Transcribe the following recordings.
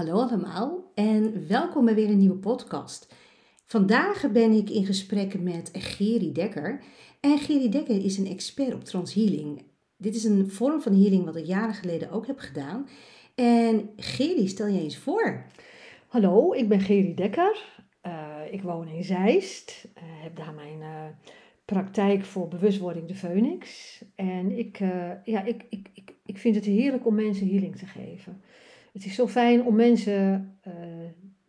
Hallo allemaal en welkom bij weer een nieuwe podcast. Vandaag ben ik in gesprek met Geri Dekker. En Geri Dekker is een expert op transhealing. Dit is een vorm van healing wat ik jaren geleden ook heb gedaan. En Geri, stel je eens voor. Hallo, ik ben Geri Dekker. Uh, ik woon in Zeist. Uh, heb daar mijn uh, praktijk voor bewustwording de Phoenix. En ik, ja, ik, ik, ik, ik vind het heerlijk om mensen healing te geven. Het is zo fijn om mensen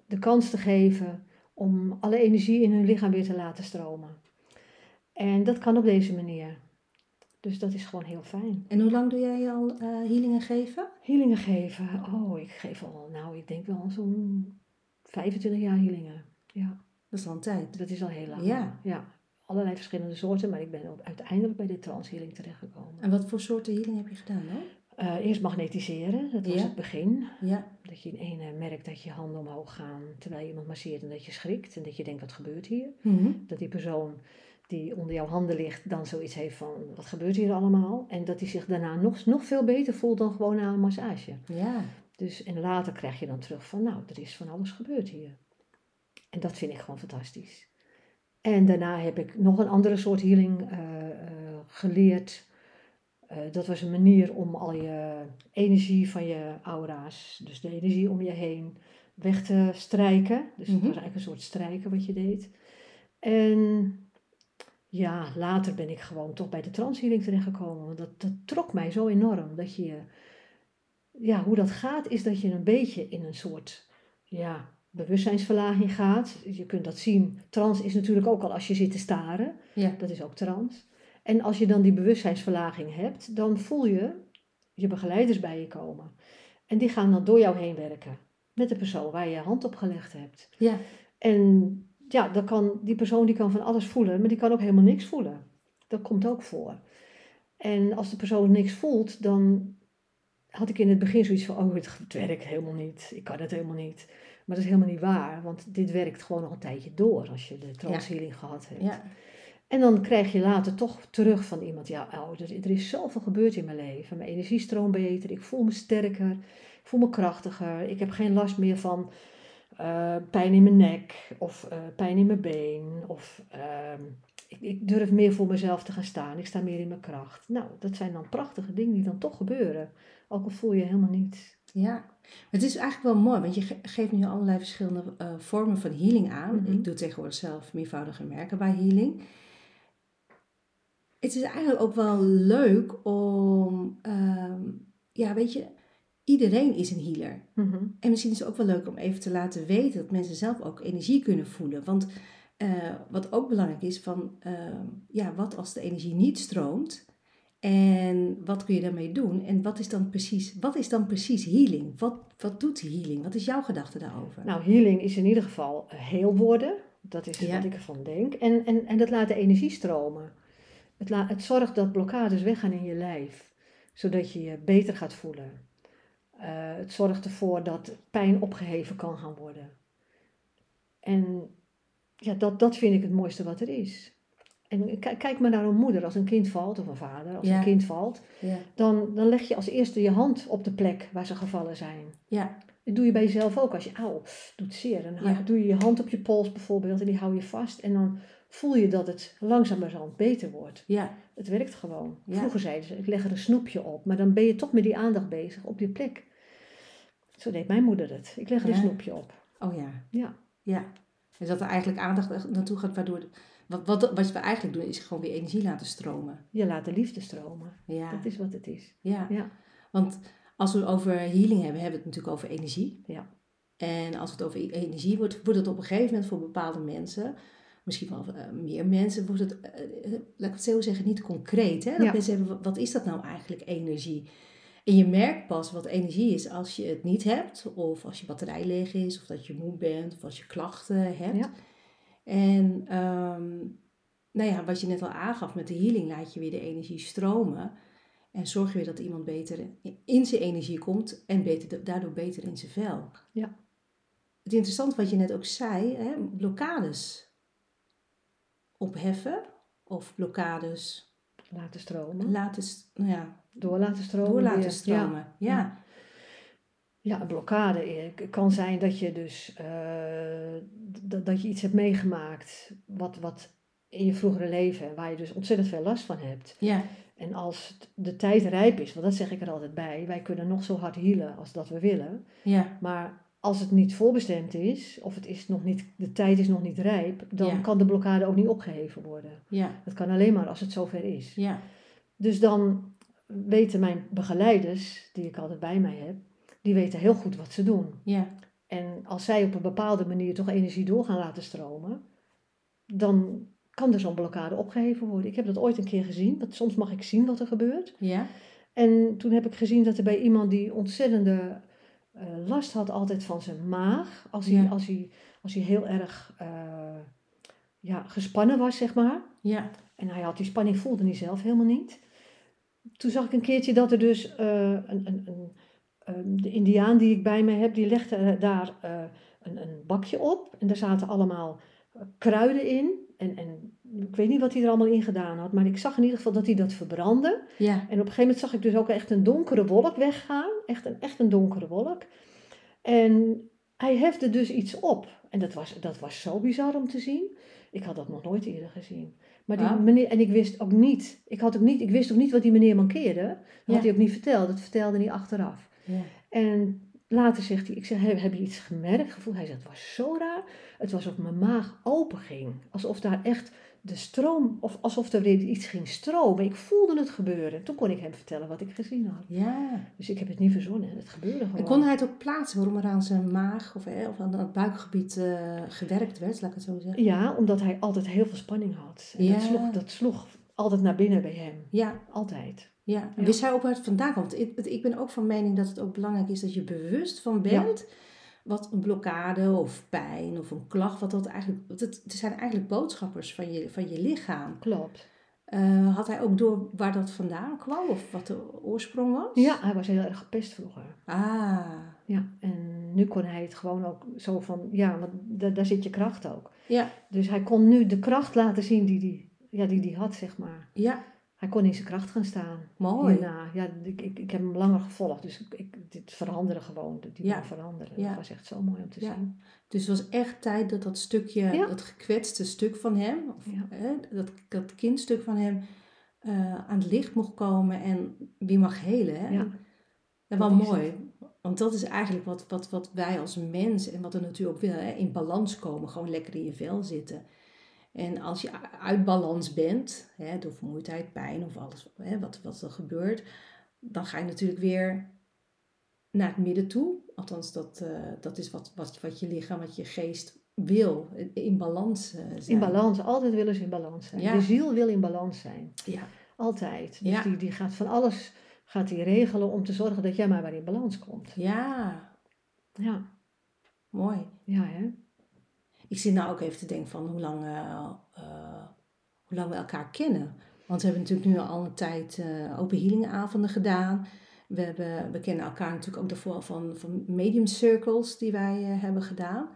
de kans te geven om alle energie in hun lichaam weer te laten stromen. En dat kan op deze manier. Dus dat is gewoon heel fijn. En hoe lang doe jij al uh, healingen geven? Healingen geven? Oh, ik geef al, nou, ik denk wel zo'n 25 jaar healingen. Ja. Dat is al een tijd. Dat is al heel lang. Ja. ja. Allerlei verschillende soorten, maar ik ben ook uiteindelijk bij de transhealing terechtgekomen. En wat voor soorten healing heb je gedaan dan? Uh, eerst magnetiseren, dat was Ja. het begin. Ja. Dat je in ene merkt dat je handen omhoog gaan terwijl je iemand masseert en dat je schrikt en dat je denkt wat gebeurt hier. Mhm. Dat die persoon die onder jouw handen ligt dan zoiets heeft van wat gebeurt hier allemaal. En dat hij zich daarna nog, nog veel beter voelt dan gewoon na een massage. Ja. Dus, en later krijg je dan terug van nou, er is van alles gebeurd hier. En dat vind ik gewoon fantastisch. En daarna heb ik nog een andere soort healing eh, eh, geleerd. Eh, dat was een manier om al je energie van je aura's, dus de energie om je heen, weg te strijken. Dus het Mhm. was eigenlijk een soort strijken wat je deed. En ja, later ben ik gewoon toch bij de transhealing terechtgekomen. Want dat, dat trok mij zo enorm. Dat je, ja, hoe dat gaat, is dat je een beetje in een soort, ja, bewustzijnsverlaging gaat. Je kunt dat zien. Trans is natuurlijk ook al als je zit te staren. Ja. Dat is ook trans. En als je dan die bewustzijnsverlaging hebt, dan voel je je begeleiders bij je komen. En die gaan dan door jou heen werken. Met de persoon waar je je hand op gelegd hebt. Ja. En ja, dan kan, die persoon die kan van alles voelen, maar die kan ook helemaal niks voelen. Dat komt ook voor. En als de persoon niks voelt, dan had ik in het begin zoiets van, oh, het werkt helemaal niet. Ik kan het helemaal niet. Maar dat is helemaal niet waar, want dit werkt gewoon nog een tijdje door als je de transhealing gehad hebt. Ja. En dan krijg je later toch terug van iemand, ja, oh, er, er is zoveel gebeurd in mijn leven. Mijn energie stroomt beter, ik voel me sterker, ik voel me krachtiger. Ik heb geen last meer van eh, pijn in mijn nek of eh, pijn in mijn been. Of ehm, ik, ik durf meer voor mezelf te gaan staan, ik sta meer in mijn kracht. Nou, dat zijn dan prachtige dingen die dan toch gebeuren. Ook al voel je helemaal niets. Ja, het is eigenlijk wel mooi, want je ge- geeft nu allerlei verschillende eh, vormen van healing aan. Mhm. Ik doe tegenwoordig zelf meervoudige merken bij healing. Het is eigenlijk ook wel leuk om, ehm, ja, weet je, iedereen is een healer. Mhm. En misschien is het ook wel leuk om even te laten weten dat mensen zelf ook energie kunnen voelen. Want eh, wat ook belangrijk is, van ehm, ja, wat als de energie niet stroomt? En wat kun je daarmee doen? En wat is dan precies, wat is dan precies healing? Wat, wat doet healing? Wat is jouw gedachte daarover? Nou, healing is in ieder geval heel worden. Dat is Ja. wat ik ervan denk. En, en, en dat laat de energie stromen. Het, la, het zorgt dat blokkades weggaan in je lijf. Zodat je je beter gaat voelen. Eh, het zorgt ervoor dat pijn opgeheven kan gaan worden. En ja, dat, dat vind ik het mooiste wat er is. En kijk, maar naar een moeder. Als een kind valt, of een vader, als Ja. een kind valt. ja, Dan, dan leg je als eerste je hand op de plek waar ze gevallen zijn. ja, Dat doe je bij jezelf ook. Als je, auw, doet zeer. Dan Ja. doe je je hand op je pols bijvoorbeeld en die hou je vast. En dan voel je dat het langzamerhand beter wordt. ja, Het werkt gewoon. Ja. Vroeger zeiden ze, ik leg er een snoepje op. Maar dan ben je toch met die aandacht bezig op die plek. Zo deed mijn moeder het. Ik leg er Ja. een snoepje op. oh ja, Ja. ja. Dus dat er eigenlijk aandacht naartoe gaat, waardoor, wat, wat, wat we eigenlijk doen is gewoon weer energie laten stromen. Je laat de liefde stromen. Ja, Dat is wat het is. ja. Ja. Want als we het over healing hebben, hebben we het natuurlijk over energie. Ja. En als het over e- energie wordt, wordt het op een gegeven moment voor bepaalde mensen, misschien wel eh, meer mensen, wordt het, eh, eh, laat ik het zo zeggen, niet concreet. Hè? Dat Ja. mensen hebben, wat- wat is dat nou eigenlijk, energie? En je merkt pas wat energie is als je het niet hebt, of als je batterij leeg is, of dat je moe bent, of als je klachten hebt. Ja. En ehm, nou ja, wat je net al aangaf met de healing, laat je weer de energie stromen. En zorg je weer dat iemand beter in zijn energie komt en beter, daardoor beter in zijn vel. Ja. Het interessante wat je net ook zei, hè, blokkades opheffen of blokkades Laten stromen. laten, nou ja, Door laten stromen. door laten stromen. Ja. Ja. Ja, een blokkade eh, kan zijn dat je dus eh, dat, dat je iets hebt meegemaakt wat, wat in je vroegere leven, waar je dus ontzettend veel last van hebt. Ja. En als de tijd rijp is, want dat zeg ik er altijd bij, wij kunnen nog zo hard healen als dat we willen. Ja. Maar als het niet voorbestemd is, of het is nog niet, de tijd is nog niet rijp, dan Ja. kan de blokkade ook niet opgeheven worden. Ja. Dat kan alleen maar als het zover is. Ja. Dus dan weten mijn begeleiders, die ik altijd bij mij heb, die weten heel goed wat ze doen. Ja. En als zij op een bepaalde manier toch energie door gaan laten stromen, dan kan er zo'n blokkade opgeheven worden. Ik heb dat ooit een keer gezien, want soms mag ik zien wat er gebeurt. Ja. En toen heb ik gezien dat er bij iemand die ontzettende eh, last had altijd van zijn maag, als hij, Ja. als hij, als hij heel erg eh, ja, gespannen was, zeg maar. Ja. En hij had die spanning, voelde hij zelf helemaal niet. Toen zag ik een keertje dat er dus eh, een, een, een, ehm, de indiaan die ik bij me heb, die legde daar een, een bakje op. En daar zaten allemaal kruiden in. En, en ik weet niet wat hij er allemaal in gedaan had, maar ik zag in ieder geval dat hij dat verbrandde. Ja. En op een gegeven moment zag ik dus ook echt een donkere wolk weggaan. Echt een, echt een donkere wolk. En hij hefte dus iets op. En dat was, dat was zo bizar om te zien. Ik had dat nog nooit eerder gezien. Maar die meneer, en ik wist ook niet, ik, had ook niet, ik wist ook niet wat die meneer mankeerde. Dat Ja. had hij ook niet verteld, dat vertelde hij achteraf. Ja. En later zegt hij, ik zeg, heb, je iets gemerkt, gevoeld? Hij zegt, het was zo raar. Het was of mijn maag open ging. Alsof daar echt de stroom, of alsof er weer iets ging stromen. Ik voelde het gebeuren. Toen kon ik hem vertellen wat ik gezien had. Ja. Dus ik heb het niet verzonnen, het gebeurde gewoon. En kon hij het ook plaatsen waarom er aan zijn maag of, eh, of aan het buikgebied eh, gewerkt werd, laat ik het zo zeggen? Ja, omdat hij altijd heel veel spanning had. En Ja. dat, sloeg, dat sloeg altijd naar binnen bij hem. Ja, Altijd. ja. En Ja. wist hij ook waar het vandaan komt? Ik, ik ben ook van mening dat het ook belangrijk is dat je bewust van bent wat een blokkade of pijn of een klacht, wat dat eigenlijk, het, zijn eigenlijk boodschappers van je, van je lichaam. Klopt. Eh, had hij ook door waar dat vandaan kwam of wat de oorsprong was? Ja, hij was heel erg gepest vroeger. Ah, Ja, en nu kon hij het gewoon ook zo van, ja, want da- daar zit je kracht ook. ja, Dus hij kon nu de kracht laten zien die hij ja, die die had, zeg maar. ja, Hij kon in zijn kracht gaan staan. mooi. Hierna. Ja, ik, ik, ik heb hem langer gevolgd, dus ik, ik, dit veranderde gewoon. Die Ja. veranderen. Ja. Dat was echt zo mooi om te Ja. zien. Dus het was echt tijd dat dat stukje, Ja. dat gekwetste stuk van hem, of, hè, dat, dat kindstuk van hem, eh, aan het licht mocht komen en wie mag helen. Hè? Ja. En Dat wel mooi, want dat is eigenlijk wat, wat, wat wij als mens en wat de natuur ook wil, hè? in balans komen, gewoon lekker in je vel zitten. En als je uit balans bent, hè, door vermoeidheid, pijn of alles hè, wat, wat er gebeurt, dan ga je natuurlijk weer naar het midden toe. Althans, dat, eh, dat is wat, wat, wat je lichaam, wat je geest wil, in balans eh, zijn. In balans, altijd willen ze in balans zijn. Ja. De ziel wil in balans zijn. Ja, Altijd. Dus Ja. die, die gaat van alles gaat die regelen om te zorgen dat jij maar weer in balans komt. ja, Ja, mooi. ja hè? Ik zit nou ook even te denken van hoe lang, eh, eh, hoe lang we elkaar kennen. Want we hebben natuurlijk nu al een tijd eh open healingavonden gedaan. We, hebben, we kennen elkaar natuurlijk ook daarvoor van, van medium circles die wij hebben gedaan.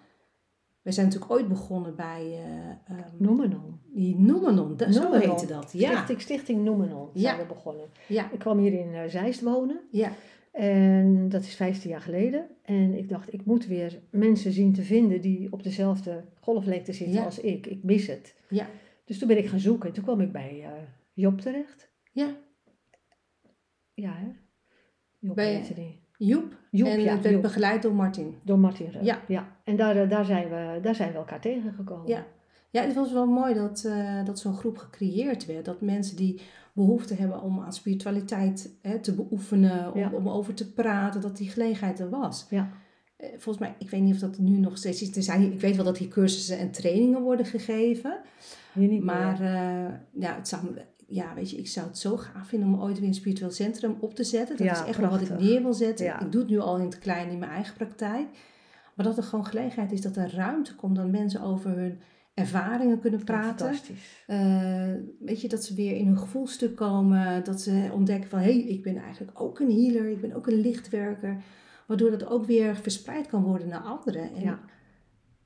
We zijn natuurlijk ooit begonnen bij eh ehm, Noemenon. die Noemenon. Dat, zo Noemenon. heette dat. Ja, Stichting, Stichting Noemenon Ja. zijn we begonnen. ja, Ik kwam hier in Zeist wonen. ja, En dat is 15 jaar geleden. En ik dacht, ik moet weer mensen zien te vinden die op dezelfde golflengte zitten Ja. als ik. Ik mis het. ja, Dus toen ben ik gaan zoeken. En toen kwam ik bij eh, Job terecht. ja. Ja, hè? Job Bij- heette die. Joep. Joep, en ja, het werd Joep. begeleid door Martin. Door Martin. Ja. ja. En daar, eh, daar, zijn we, daar zijn we elkaar tegengekomen. Ja. Ja, het was wel mooi dat, eh, dat zo'n groep gecreëerd werd. Dat mensen die behoefte hebben om aan spiritualiteit hè, te beoefenen, om, Ja. om over te praten, dat die gelegenheid er was. Ja. Eh, volgens mij, ik weet niet of dat nu nog steeds is. Er zijn, ik weet wel dat hier cursussen en trainingen worden gegeven. Niet Maar meer. eh, ja, het zou, ja, weet je, ik zou het zo gaaf vinden om ooit weer een spiritueel centrum op te zetten. Dat Ja, is echt wel wat ik neer wil zetten. Ja. Ik doe het nu al in het klein in mijn eigen praktijk. Maar dat er gewoon gelegenheid is dat er ruimte komt dat mensen over hun ervaringen kunnen praten. Fantastisch. Eh, weet je, dat ze weer in hun gevoelstuk komen. Dat ze ontdekken van, hé, hey, ik ben eigenlijk ook een healer. Ik ben ook een lichtwerker. Waardoor dat ook weer verspreid kan worden naar anderen. En, Ja.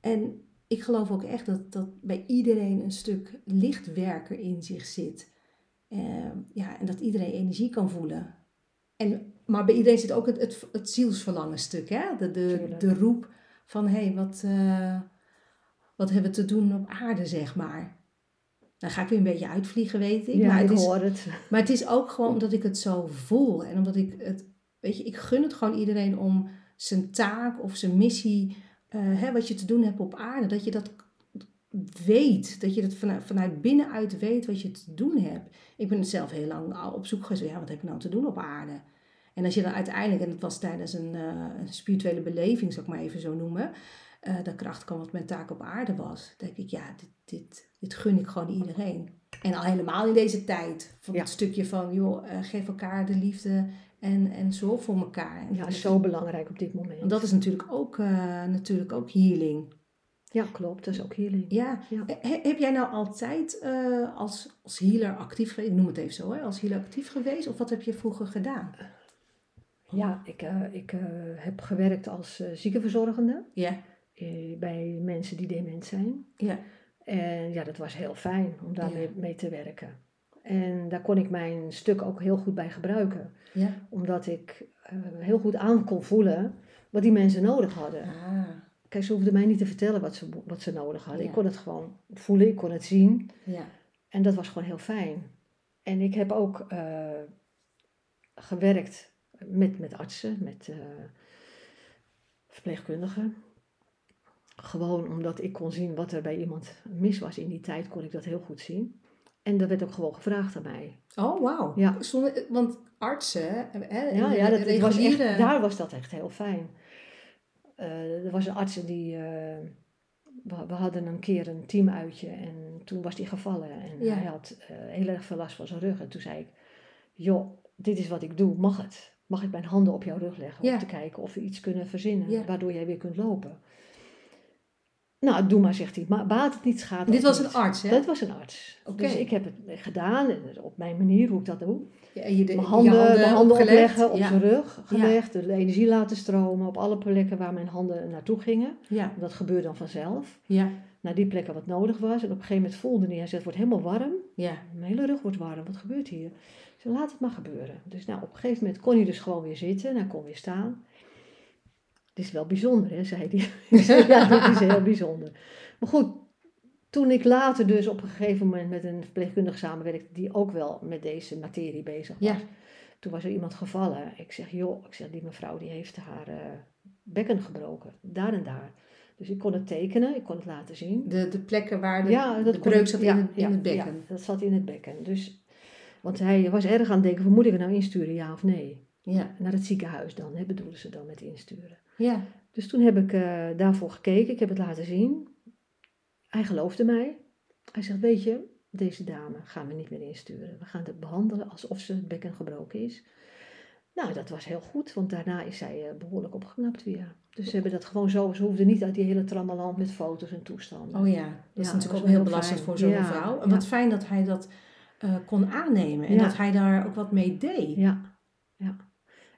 en ik geloof ook echt dat, dat bij iedereen een stuk lichtwerker in zich zit. Eh, ja, en dat iedereen energie kan voelen. En maar bij iedereen zit ook het, het, het zielsverlangen stuk, hè? De, de, Tuurlijk. de roep van, hé, hey, wat, eh, wat hebben we te doen op aarde, zeg maar. Dan ga ik weer een beetje uitvliegen, weet ik. Ja, maar, ik is, hoor het. maar het is ook gewoon omdat ik het zo voel. En omdat ik het, weet je, ik gun het gewoon iedereen om zijn taak of zijn missie, eh, hè, wat je te doen hebt op aarde, dat je dat weet. Dat je het vanuit, vanuit binnenuit weet wat je te doen hebt. Ik ben zelf heel lang op zoek geweest, ja, wat heb je nou te doen op aarde? En als je dan uiteindelijk, en het was tijdens een, eh, een spirituele beleving, zal ik maar even zo noemen, eh de kracht kwam wat mijn taak op aarde was. Denk ik, ja, dit, dit, dit gun ik gewoon iedereen. En al helemaal in deze tijd. Van Ja. het stukje van, joh, eh, geef elkaar de liefde en, en zorg voor elkaar. En Ja, dat- zo belangrijk op dit moment. Want dat is natuurlijk ook, eh, natuurlijk ook healing. Ja, klopt. Dat is ook healing. Ja, Ja. He- heb jij nou altijd als, als healer actief geweest? Ik noem het even zo, hè? Als healer actief geweest? Of wat heb je vroeger gedaan? Ja, ik, ik heb gewerkt als ziekenverzorgende Ja, bij mensen die dement zijn. ja, En ja, dat was heel fijn om daarmee Ja. mee te werken. En daar kon ik mijn stuk ook heel goed bij gebruiken. ja. Omdat ik eh, heel goed aan kon voelen wat die mensen nodig hadden. Ah, Kijk, ze hoefden mij niet te vertellen wat ze, wat ze nodig hadden. Ja. Ik kon het gewoon voelen, ik kon het zien. ja, En dat was gewoon heel fijn. En ik heb ook eh, gewerkt met, met artsen, met eh, verpleegkundigen. Gewoon omdat ik kon zien wat er bij iemand mis was in die tijd, kon ik dat heel goed zien. En dat werd ook gewoon gevraagd aan mij. Oh, wauw. Ja. Zonder, want artsen, hè, Ja, ja dat, was echt, daar was dat echt heel fijn. Eh, er was een arts die. eh, we, we hadden een keer een teamuitje en toen was hij gevallen. En Ja. hij had eh, heel erg veel last van zijn rug. En toen zei ik: Joh, dit is wat ik doe, mag het? Mag ik mijn handen op jouw rug leggen om te kijken of we iets kunnen verzinnen waardoor jij weer kunt lopen? Nou, doe maar, zegt hij. Maar baat het niet, schaadt Dit was niet. een arts, hè? Dat was een arts. Dus ik heb het gedaan en op mijn manier, hoe ik dat doe. Ja, je de, Mijn je handen, mijn handen opleggen, op ja. zijn rug gelegd, de energie laten stromen op alle plekken waar mijn handen naartoe gingen. Ja, Dat gebeurde dan vanzelf. ja, Naar die plekken wat nodig was. En op een gegeven moment voelde hij, hij zei, het wordt helemaal warm. ja. Mijn hele rug wordt warm, wat gebeurt hier? Ik zei, laat het maar gebeuren. Dus nou, op een gegeven moment kon hij dus gewoon weer zitten en hij kon weer staan. Is wel bijzonder, hè, zei hij. Ja, dat is heel bijzonder. Maar goed, toen ik later dus op een gegeven moment met een verpleegkundige samenwerkte die ook wel met deze materie bezig was. Ja. Toen was er iemand gevallen. Ik zeg, joh, ik zeg, die mevrouw die heeft haar eh, bekken gebroken. Daar en daar. Dus ik kon het tekenen, ik kon het laten zien. De, de plekken waar de, Ja, dat de kon breuk ik- zat ja, in, het, in ja, het bekken. Ja, dat zat in het bekken. Dus, want hij was erg aan het denken, van, moet ik het nou insturen, ja of nee? Ja, Naar het ziekenhuis dan, hè, bedoelen ze dan met insturen. ja, Dus toen heb ik eh, daarvoor gekeken, ik heb het laten zien. Hij geloofde mij. Hij zegt, weet je, deze dame gaan we niet meer insturen. We gaan het behandelen alsof ze het bekken gebroken is. Nou, dat was heel goed, want daarna is zij eh, behoorlijk opgeknapt weer. Dus ze hebben dat gewoon zo, ze hoefden niet uit die hele trammeland met foto's en toestanden. oh ja. Dat is Ja, natuurlijk ook heel belastend voor zo'n Ja, vrouw. En ja. wat fijn dat hij dat eh, kon aannemen. En dat hij daar ook wat mee deed. Ja, ja.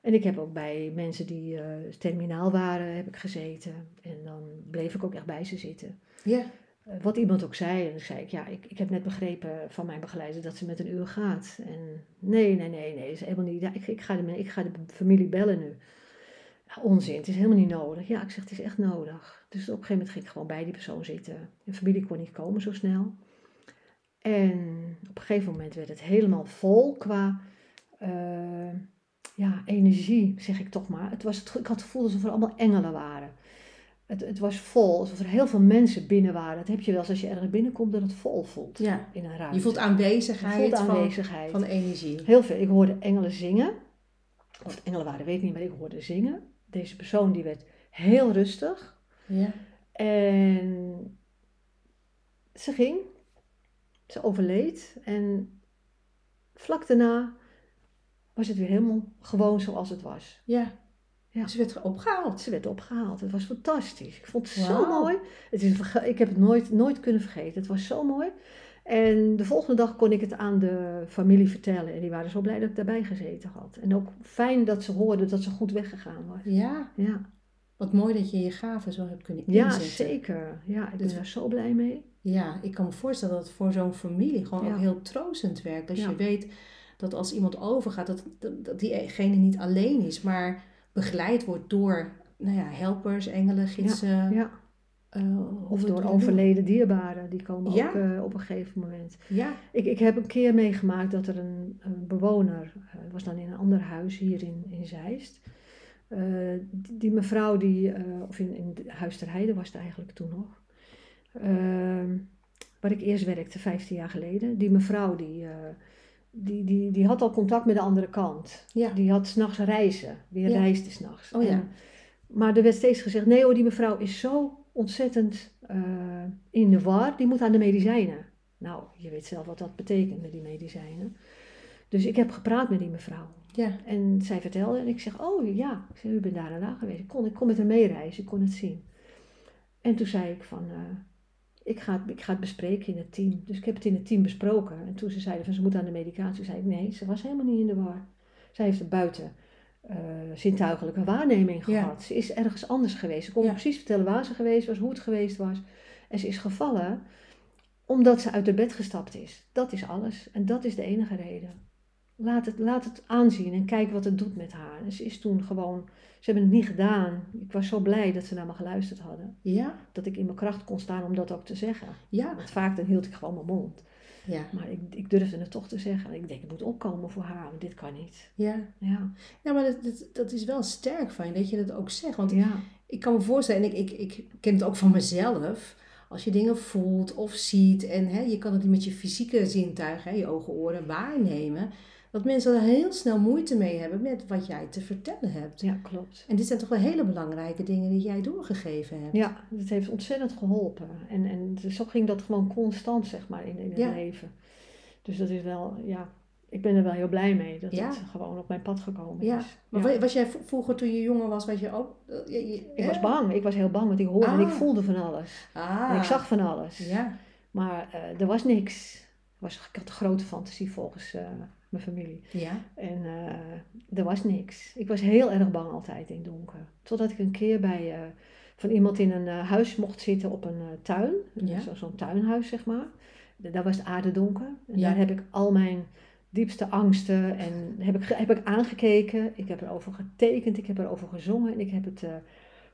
En ik heb ook bij mensen die eh, terminaal waren, heb ik gezeten. En dan bleef ik ook echt bij ze zitten. Ja, Eh, wat iemand ook zei, en dan zei ik, ja, ik, ik heb net begrepen van mijn begeleider dat ze met een uur gaat. En nee, nee, nee, nee, is helemaal niet. Ja, ik, ik, ga de, ik ga de familie bellen nu. Ja, onzin, het is helemaal niet nodig. Ja, ik zeg, het is echt nodig. Dus op een gegeven moment ging ik gewoon bij die persoon zitten. De familie kon niet komen zo snel. En op een gegeven moment werd het helemaal vol qua eh, ja, energie, zeg ik toch maar. Het was, het, ik had het gevoel alsof er allemaal engelen waren. Het, het was vol, alsof er heel veel mensen binnen waren. Dat heb je wel eens als je ergens binnenkomt, dat het vol voelt ja. in een ruimte. Je voelt Je aanwezigheid, voelt van, aanwezigheid. van energie. Heel veel. Ik hoorde engelen zingen. Of het engelen waren, weet ik niet, maar ik hoorde zingen. Deze persoon die werd heel rustig. Ja, En ze ging. Ze overleed. En vlak daarna was het weer helemaal gewoon zoals het was. ja. Ja. Ze werd opgehaald. Ze werd opgehaald. Het was fantastisch. Ik vond het zo mooi. Het is, ik heb het nooit, nooit kunnen vergeten. Het was zo mooi. En de volgende dag kon ik het aan de familie vertellen. En die waren zo blij dat ik daarbij gezeten had. En ook fijn dat ze hoorden dat ze goed weggegaan was. Ja, Ja, wat mooi dat je je gaven zo hebt kunnen ja inzetten. zeker. Ja, ik ben daar zo blij mee. Ja, ik kan me voorstellen dat het voor zo'n familie gewoon Ja. ook heel troostend werkt. Als Ja. je weet dat als iemand overgaat, dat, dat, dat diegene niet alleen is, maar begeleid wordt door nou ja, helpers, engelen, gidsen. Ja. eh, Of door overleden dierbaren, die komen Ja. ook eh, op een gegeven moment. Ja, Ik, ik heb een keer meegemaakt dat er een, een bewoner, eh, was dan in een ander huis hier in, in Zeist. Die, die mevrouw, die, of in, in Huis ter Heide was het eigenlijk toen nog. Ehm, waar ik eerst werkte, 15 jaar geleden. Die mevrouw, die, die, die, die had al contact met de andere kant. ja. Die had s'nachts reizen, weer Ja. reisde s'nachts. Oh ja. En- Maar er werd steeds gezegd, nee hoor, die mevrouw is zo ontzettend eh, in de war, die moet aan de medicijnen. Nou, je weet zelf wat dat betekent met die medicijnen. Dus ik heb gepraat met die mevrouw. ja. En zij vertelde en ik zeg, oh ja, ik zeg, u bent daar en daar geweest. Ik kon, ik kon met haar meereizen, ik kon het zien. En toen zei ik van, eh, ik, ga het, ik ga het bespreken in het team. Dus ik heb het in het team besproken. En toen ze zeiden van, ze moet aan de medicatie, zei ik, nee, ze was helemaal niet in de war. Zij heeft een buiten eh, zintuigelijke waarneming Ja. gehad. Ze is ergens anders geweest. Ze kon Ja. precies vertellen waar ze geweest was, hoe het geweest was. En ze is gevallen omdat ze uit haar bed gestapt is. Dat is alles. En dat is de enige reden. Laat het, laat het aanzien en kijk wat het doet met haar. En ze is toen gewoon, ze hebben het niet gedaan. Ik was zo blij dat ze naar me geluisterd hadden. Ja, Dat ik in mijn kracht kon staan om dat ook te zeggen. ja, Want vaak dan hield ik gewoon mijn mond. ja, Maar ik, ik durfde het toch te zeggen. En ik denk, ik moet opkomen voor haar, want dit kan niet. ja. Ja, Ja, maar dat, dat, dat is wel sterk van je dat je dat ook zegt. Want ja, ik kan me voorstellen, en ik, ik, ik ken het ook van mezelf. Als je dingen voelt of ziet en hè, je kan het niet met je fysieke zintuigen, hè, je ogen, oren waarnemen. Dat mensen er heel snel moeite mee hebben met wat jij te vertellen hebt. ja, klopt. En dit zijn toch wel hele belangrijke dingen die jij doorgegeven hebt. Ja, het heeft ontzettend geholpen. En, en zo ging dat gewoon constant, zeg maar, in, in het Ja. leven. Dus dat is wel, ja, ik ben er wel heel blij mee dat Ja. het gewoon op mijn pad gekomen Ja, is. Maar Ja. was jij vroeger toen je jonger was, was je ook... eh, je- je- Ik hè? was bang, ik was heel bang, want ik hoorde en ik Ah. voelde van alles. Ah. En ik zag van alles. Ja, Maar eh, er was niks. Was, ik had een grote fantasie volgens eh, mijn familie. ja, En eh, er was niks. Ik was heel erg bang altijd in het donker. Totdat ik een keer bij eh, van iemand in een eh, huis mocht zitten op een tuin. Ja. Zo, zo'n tuinhuis, zeg maar. Da- Daar was het aardedonker. En Ja. daar heb ik al mijn diepste angsten en heb ik, heb ik aangekeken. Ik heb erover getekend, ik heb erover gezongen en ik heb het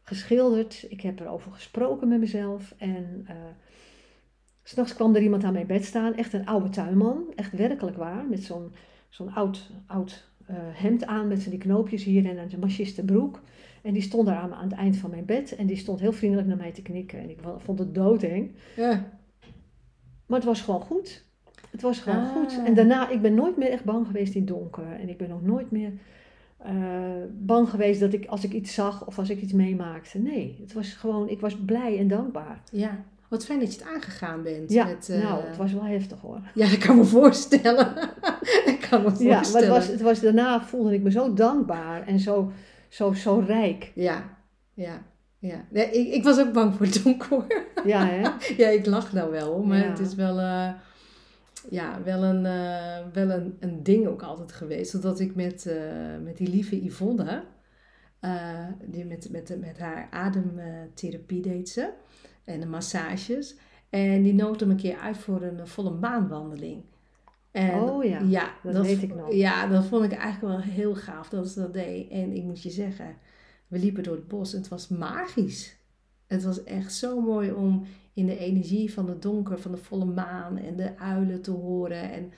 geschilderd. Ik heb erover gesproken met mezelf. En s'nachts kwam er iemand aan mijn bed staan, echt een oude tuinman, echt werkelijk waar, met zo'n zo'n oud, oud eh, hemd aan met van die knoopjes hier en een machistenbroek. En die stond daar aan, aan het eind van mijn bed en die stond heel vriendelijk naar mij te knikken. En ik vond het doodeng. ja. Maar het was gewoon goed. Het was gewoon Ah. goed. En daarna, ik ben nooit meer echt bang geweest in het donker. En ik ben ook nooit meer eh, bang geweest dat ik, als ik iets zag of als ik iets meemaakte. Nee, het was gewoon, ik was blij en dankbaar. ja. Wat fijn dat je het aangegaan bent. Ja, met, eh, nou, het was wel heftig hoor. Ja, dat kan me voorstellen. ik kan me voorstellen. Ja, maar het was, het was, daarna voelde ik me zo dankbaar en zo, zo, zo rijk. Ja, ja, ja. Nee, ik, ik was ook bang voor het donker. hoor. Ja, hè? ja, ik lach nou wel, maar Ja. het is wel, eh, ja, wel, een, eh, wel een, een ding ook altijd geweest. Zodat ik met, eh, met die lieve Yvonne, eh, die met, met, met haar ademtherapie deed ze en de massages. En die nodigde me een keer uit voor een volle maanwandeling. En Oh ja, ja dat weet ik nog. Ja, dat vond ik eigenlijk wel heel gaaf dat ze dat deed. En ik moet je zeggen, we liepen door het bos en het was magisch. Het was echt zo mooi om in de energie van het donker, van de volle maan en de uilen te horen. En,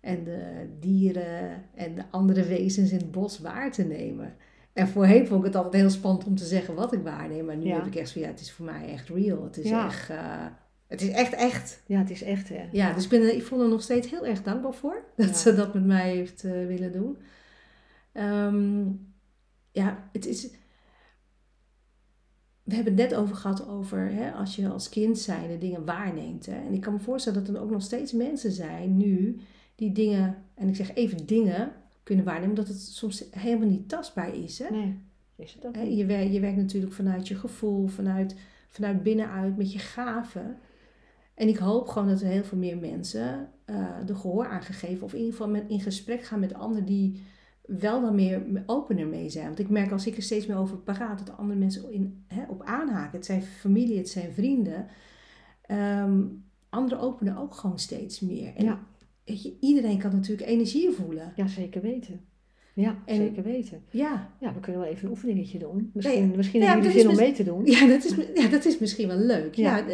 en de dieren en de andere wezens in het bos waar te nemen. En voorheen vond ik het altijd heel spannend om te zeggen wat ik waarneem. Maar nu Ja. heb ik echt van ja, het is voor mij echt real. Het is Ja. echt, eh, het is echt echt. Ja, het is echt hè. Ja, dus ik, ben, er- ik vond er nog steeds heel erg dankbaar voor dat ze dat met mij heeft eh, willen doen. Ehm, ja, het is. We hebben het net over gehad over hè, als je als kind zijn de dingen waarneemt. Hè. En ik kan me voorstellen dat er ook nog steeds mensen zijn nu die dingen, en ik zeg even dingen, kunnen waarnemen, omdat het soms helemaal niet tastbaar is. Hè. Nee, is het ook. Je, werkt, je werkt natuurlijk vanuit je gevoel, vanuit, vanuit binnenuit, met je gaven. En ik hoop gewoon dat er heel veel meer mensen eh de gehoor aan gegeven, of in ieder geval met, in gesprek gaan met anderen die wel dan meer opener mee zijn. Want ik merk als ik er steeds meer over praat, dat andere mensen in, hè, op aanhaken. Het zijn familie, het zijn vrienden. Ehm, anderen openen ook gewoon steeds meer. En Ja. Weet je, iedereen kan natuurlijk energie voelen. Ja, zeker weten. Ja, En- zeker weten. Ja, Ja, we kunnen wel even een oefeningetje doen. Misschien, Nee, misschien hebben jullie zin om mee te doen. ja, dat, is, ja dat is misschien wel leuk. Ja.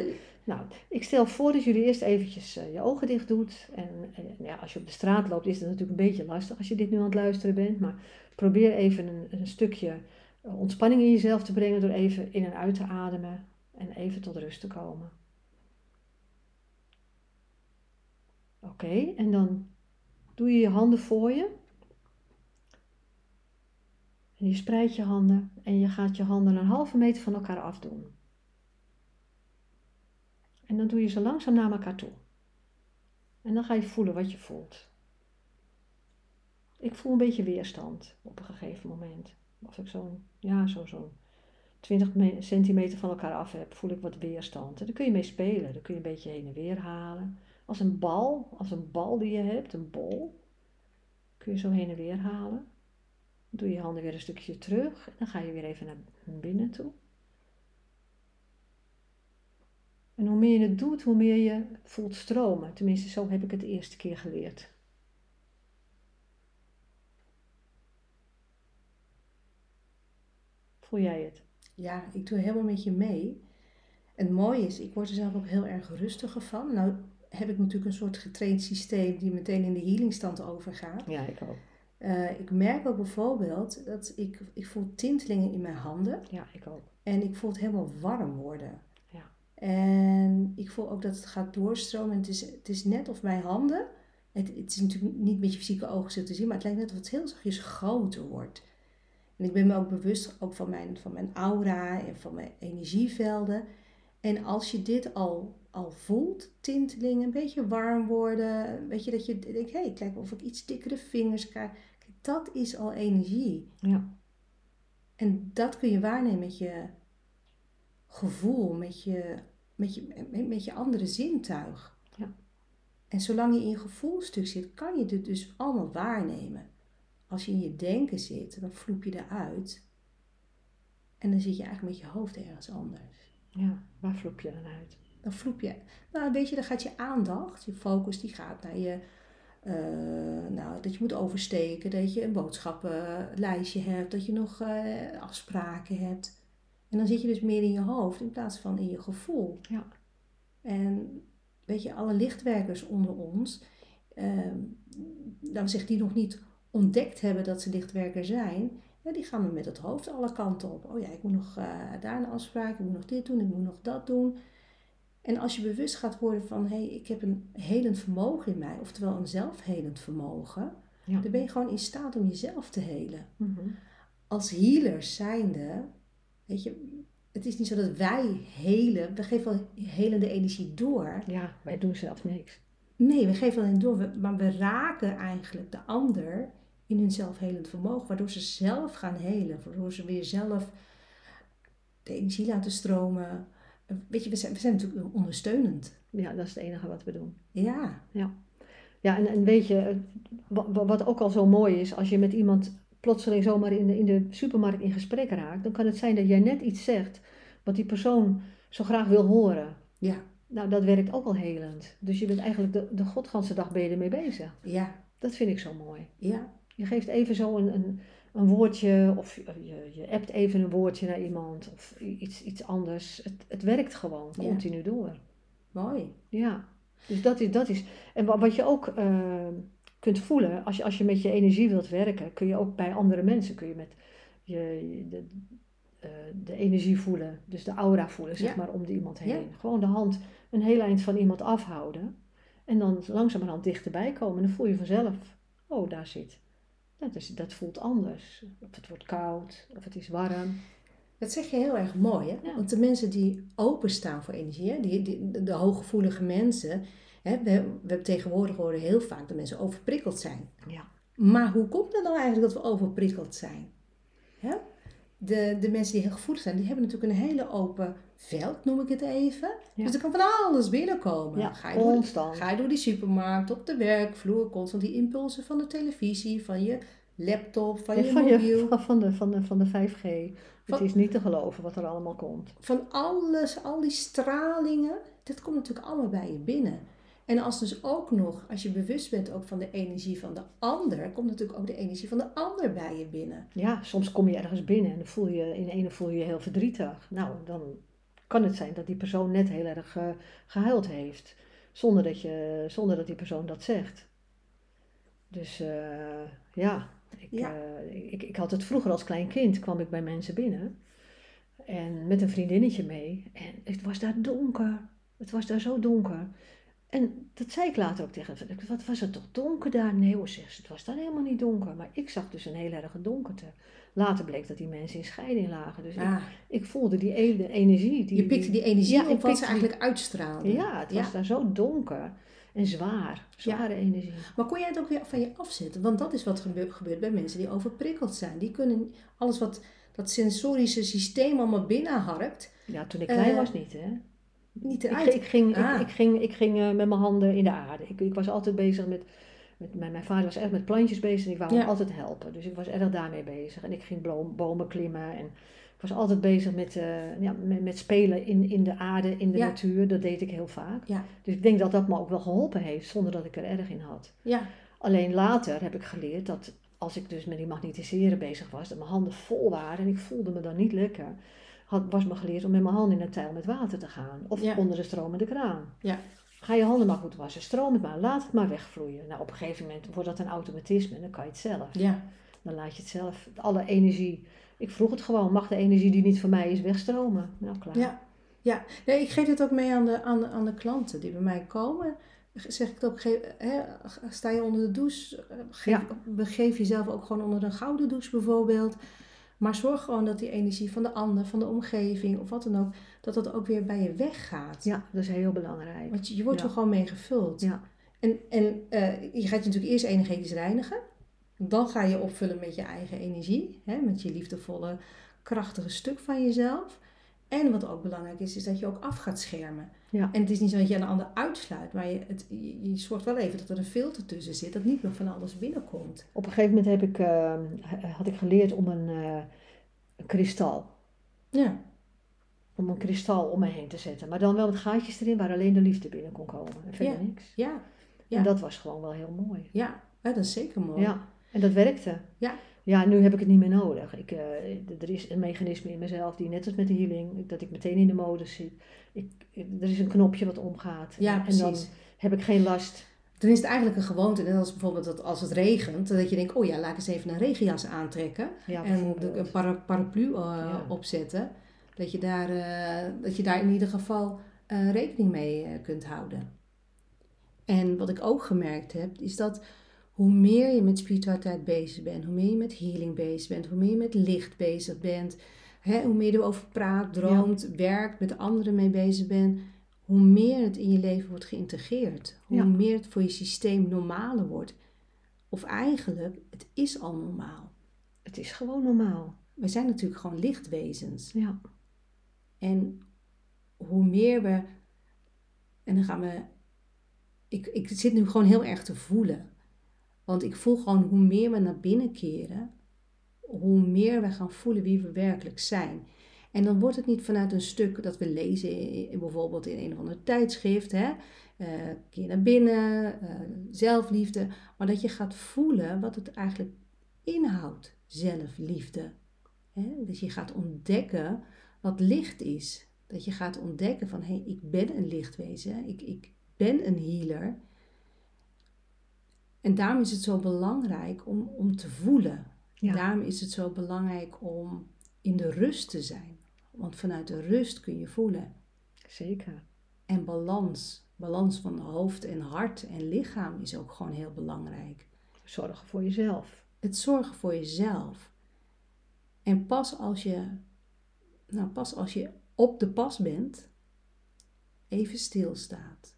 Nou, ik stel voor dat jullie eerst eventjes eh, je ogen dicht doet. En, en ja, als je op de straat loopt is het natuurlijk een beetje lastig als je dit nu aan het luisteren bent. Maar probeer even een, een stukje eh, ontspanning in jezelf te brengen door even in en uit te ademen. En even tot rust te komen. Oké, en dan doe je je handen voor je. En je spreidt je handen en je gaat je handen een halve meter van elkaar afdoen. En dan doe je ze langzaam naar elkaar toe. En dan ga je voelen wat je voelt. Ik voel een beetje weerstand op een gegeven moment. Als ik zo'n, ja, zo, zo'n 20 me- centimeter van elkaar af heb, voel ik wat weerstand. En daar kun je mee spelen. Dan kun je een beetje heen en weer halen. Als een bal, als een bal die je hebt, een bol, kun je zo heen en weer halen. Doe je handen weer een stukje terug. En dan ga je weer even naar binnen toe. En hoe meer je het doet, hoe meer je voelt stromen. Tenminste, zo heb ik het de eerste keer geleerd. Voel jij het? ja, ik doe helemaal met je mee. En het mooie is, ik word er zelf ook heel erg rustiger van. Nou heb ik natuurlijk een soort getraind systeem die meteen in de healingstand overgaat. Ja, ik ook. Eh, ik merk ook bijvoorbeeld dat ik, ik voel tintelingen in mijn handen. Ja, ik ook. En ik voel het helemaal warm worden. Ja. En ik voel ook dat het gaat doorstromen. En het is, het is net of mijn handen, het, het is natuurlijk niet met je fysieke ogen zo te zien, maar het lijkt net of het heel zachtjes groter wordt. En ik ben me ook bewust ook van mijn, van mijn aura en van mijn energievelden. En als je dit al, al voelt, tintelingen, een beetje warm worden, weet je dat je denkt, hé, hey, kijk of ik iets dikkere vingers krijg. Dat is al energie. Ja, En dat kun je waarnemen met je gevoel, met je, met je, met- met je andere zintuig. Ja. En zolang je in je gevoelstuk zit, kan je dit dus allemaal waarnemen. Als je in je denken zit, dan vloep je eruit. En dan zit je eigenlijk met je hoofd ergens anders. ja. Waar vloep je dan uit? Dan vloep je, nou weet je, dan gaat je aandacht, je focus, die gaat naar je, eh, nou, dat je moet oversteken, dat je een boodschappenlijstje hebt, dat je nog eh, afspraken hebt. En dan zit je dus meer in je hoofd in plaats van in je gevoel. Ja. En weet je, alle lichtwerkers onder ons, ehm laten we zeggen, die nog niet ontdekt hebben dat ze lichtwerker zijn, ja, die gaan met het hoofd alle kanten op. Oh ja, ik moet nog eh, daar een afspraak, ik moet nog dit doen, ik moet nog dat doen. En als je bewust gaat worden van, hé, hey, ik heb een helend vermogen in mij, oftewel een zelfhelend vermogen, Ja. dan ben je gewoon in staat om jezelf te helen. Mhm. Als healers zijnde, weet je, het is niet zo dat wij helen, we geven wel helende energie door. Ja, wij doen zelf niks. Nee, we geven alleen door, maar we raken eigenlijk de ander in hun zelfhelend vermogen, waardoor ze zelf gaan helen, waardoor ze weer zelf de energie laten stromen. Weet je, we zijn, we zijn natuurlijk ondersteunend. Ja, dat is het enige wat we doen. Ja, Ja, en, en weet je, wa- wa- wat ook al zo mooi is, als je met iemand plotseling zomaar in de, in de supermarkt in gesprek raakt, dan kan het zijn dat jij net iets zegt wat die persoon zo graag wil horen. ja, Nou, dat werkt ook al helend. Dus je bent eigenlijk de, de godganse dag ben je ermee bezig. ja, Dat vind ik zo mooi. ja, Je geeft even zo een, een, een woordje, of je, je appt even een woordje naar iemand, of iets, iets anders. Het, het werkt gewoon Ja. continu door. mooi. Ja, dus dat is. Dat is en wa- wat je ook eh, kunt voelen, als je, als je met je energie wilt werken, kun je ook bij andere mensen kun je met je, de, eh, de energie voelen, dus de aura voelen, zeg Ja. maar, om iemand heen. Ja. Gewoon de hand een heel eind van iemand afhouden en dan langzamerhand dichterbij komen. En dan voel je vanzelf, oh, daar zit. Dat, is, dat voelt anders. Of het wordt koud, of het is warm. Dat zeg je heel erg mooi, hè? Ja. Want de mensen die openstaan voor energie, hè? Die, die, de, de hooggevoelige mensen, hè? We, we hebben tegenwoordig horen heel vaak dat mensen overprikkeld zijn. Ja. Maar hoe komt het nou eigenlijk dat we overprikkeld zijn? De, de mensen die heel gevoelig zijn, die hebben natuurlijk een hele open veld, noem ik het even. Ja. Dus er kan van alles binnenkomen. Ja, ga, je door, ga je door die supermarkt, op de werkvloer, constant die impulsen van de televisie, van je laptop, van Ja, je van, mobiel. je, van, de, van, de, van de 5G. Het is niet te geloven wat er allemaal komt. van alles, al die stralingen, dat komt natuurlijk allemaal bij je binnen. En als dus ook nog, als je bewust bent ook van de energie van de ander, komt natuurlijk ook de energie van de ander bij je binnen. Ja, soms kom je ergens binnen en dan voel je, in ene voel je je heel verdrietig. Nou, dan kan het zijn dat die persoon net heel erg uh, gehuild heeft, zonder dat, je, zonder dat die persoon dat zegt. Dus uh, ja, ik, ja. Uh, ik, ik had het vroeger als klein kind, kwam ik bij mensen binnen. En met een vriendinnetje mee. En het was daar donker. Het was daar zo donker. En dat zei ik later ook tegen haar. Wat was het toch donker daar? Nee hoor, zegt ze. Het was daar helemaal niet donker. Maar ik zag dus een heel erge donkerte. Later bleek dat die mensen in scheiding lagen. Dus ik, Ah. ik voelde die ene energie. Die, Je pikte die energie Ja, op wat ze die- eigenlijk uitstraalde. Ja, het was daar zo donker. En zwaar. Zware energie. Maar kon jij het ook weer van je afzetten? Want dat is wat gebe- gebeurt bij mensen die overprikkeld zijn. Die kunnen alles wat dat sensorische systeem allemaal binnenharkt, Ja, toen ik klein Eh, was niet, hè. Niet Ik, eruit. ik ging, Ah. ik, ik ging, ik ging eh, met mijn handen in de aarde. Ik, ik was altijd bezig met, met mijn, mijn vader was erg met plantjes bezig en ik wou Ja. hem altijd helpen. Dus ik was erg daarmee bezig. En ik ging bomen klimmen en ik was altijd bezig met, eh, ja, met, met spelen in, in de aarde, in de Ja. natuur. Dat deed ik heel vaak. Ja. Dus ik denk dat dat me ook wel geholpen heeft, zonder dat ik er erg in had. Ja, Alleen later heb ik geleerd dat als ik dus met die magnetiseren bezig was, dat mijn handen vol waren en ik voelde me dan niet lekker, had, was me geleerd om met mijn handen in een tijl met water te gaan. Of Ja. onder de stromende kraan. Ja. Ga je handen maar goed wassen, stroom het maar, laat het maar wegvloeien. Nou, op een gegeven moment wordt dat een automatisme en dan kan je het zelf. ja, Dan laat je het zelf, alle energie. Ik vroeg het gewoon, mag de energie die niet voor mij is wegstromen? Nou, klaar. ja. ja. Nee, ik geef dit ook mee aan de, aan, de, aan de klanten die bij mij komen. Zeg ik het ook, hè, sta je onder de douche, geef, Ja. begeef jezelf ook gewoon onder een gouden douche bijvoorbeeld. Maar zorg gewoon dat die energie van de ander, van de omgeving of wat dan ook, dat dat ook weer bij je weggaat. Ja, dat is heel belangrijk. Want je, je wordt Ja. er gewoon mee gevuld. Ja. En, en eh, je gaat je natuurlijk eerst energetisch reinigen. Dan ga je opvullen met je eigen energie. Hè, met je liefdevolle, krachtige stuk van jezelf. En wat ook belangrijk is, is dat je ook af gaat schermen. Ja. En het is niet zo dat je een ander uitsluit. Maar je, het, je, je zorgt wel even dat er een filter tussen zit. Dat niet meer van alles binnenkomt. Op een gegeven moment heb ik, eh, had ik geleerd om een, eh, een kristal Ja, om een kristal om me heen te zetten. Maar dan wel met gaatjes erin waar alleen de liefde binnen kon komen. En verder Ja. niks. ja, Ja. En dat was gewoon wel heel mooi. ja. Ja, dat is zeker mooi. Ja, en dat werkte. Ja. Ja, nu heb ik het niet meer nodig. Ik, eh, er is een mechanisme in mezelf die net als met de healing, dat ik meteen in de modus zit. Ik, er is een knopje wat omgaat. Ja, en dan heb ik geen last. Dan is het eigenlijk een gewoonte. Net als bijvoorbeeld dat als het regent. Dat je denkt, oh ja, laat ik eens even een regenjas aantrekken. Ja, en een para- paraplu uh, Ja. opzetten. Dat je, daar, eh, dat je daar in ieder geval eh, rekening mee eh, kunt houden. En wat ik ook gemerkt heb, is dat hoe meer je met spiritualiteit bezig bent, hoe meer je met healing bezig bent, hoe meer je met licht bezig bent, hè, hoe meer je erover praat, droomt, werkt, met anderen mee bezig bent, hoe meer het in je leven wordt geïntegreerd. Hoe Ja. meer het voor je systeem normaler wordt. Of eigenlijk, het is al normaal. Het is gewoon normaal. We zijn natuurlijk gewoon lichtwezens. Ja, En hoe meer we. En dan gaan we. Ik, ik zit nu gewoon heel erg te voelen. Want ik voel gewoon hoe meer we naar binnen keren, hoe meer we gaan voelen wie we werkelijk zijn. En dan wordt het niet vanuit een stuk dat we lezen, bijvoorbeeld in een of ander tijdschrift, hè? eh, keer naar binnen, eh, zelfliefde, maar dat je gaat voelen wat het eigenlijk inhoudt, zelfliefde. Hè? Dus je gaat ontdekken wat licht is. Dat je gaat ontdekken van, hé, hey, ik ben een lichtwezen, ik, ik ben een healer. En daarom is het zo belangrijk om, om te voelen. Ja. Daarom is het zo belangrijk om in de rust te zijn. Want vanuit de rust kun je voelen. zeker. En balans, balans van hoofd en hart en lichaam is ook gewoon heel belangrijk. Zorgen voor jezelf. Het zorgen voor jezelf. En pas als je, nou pas als je op de pas bent, even stilstaat,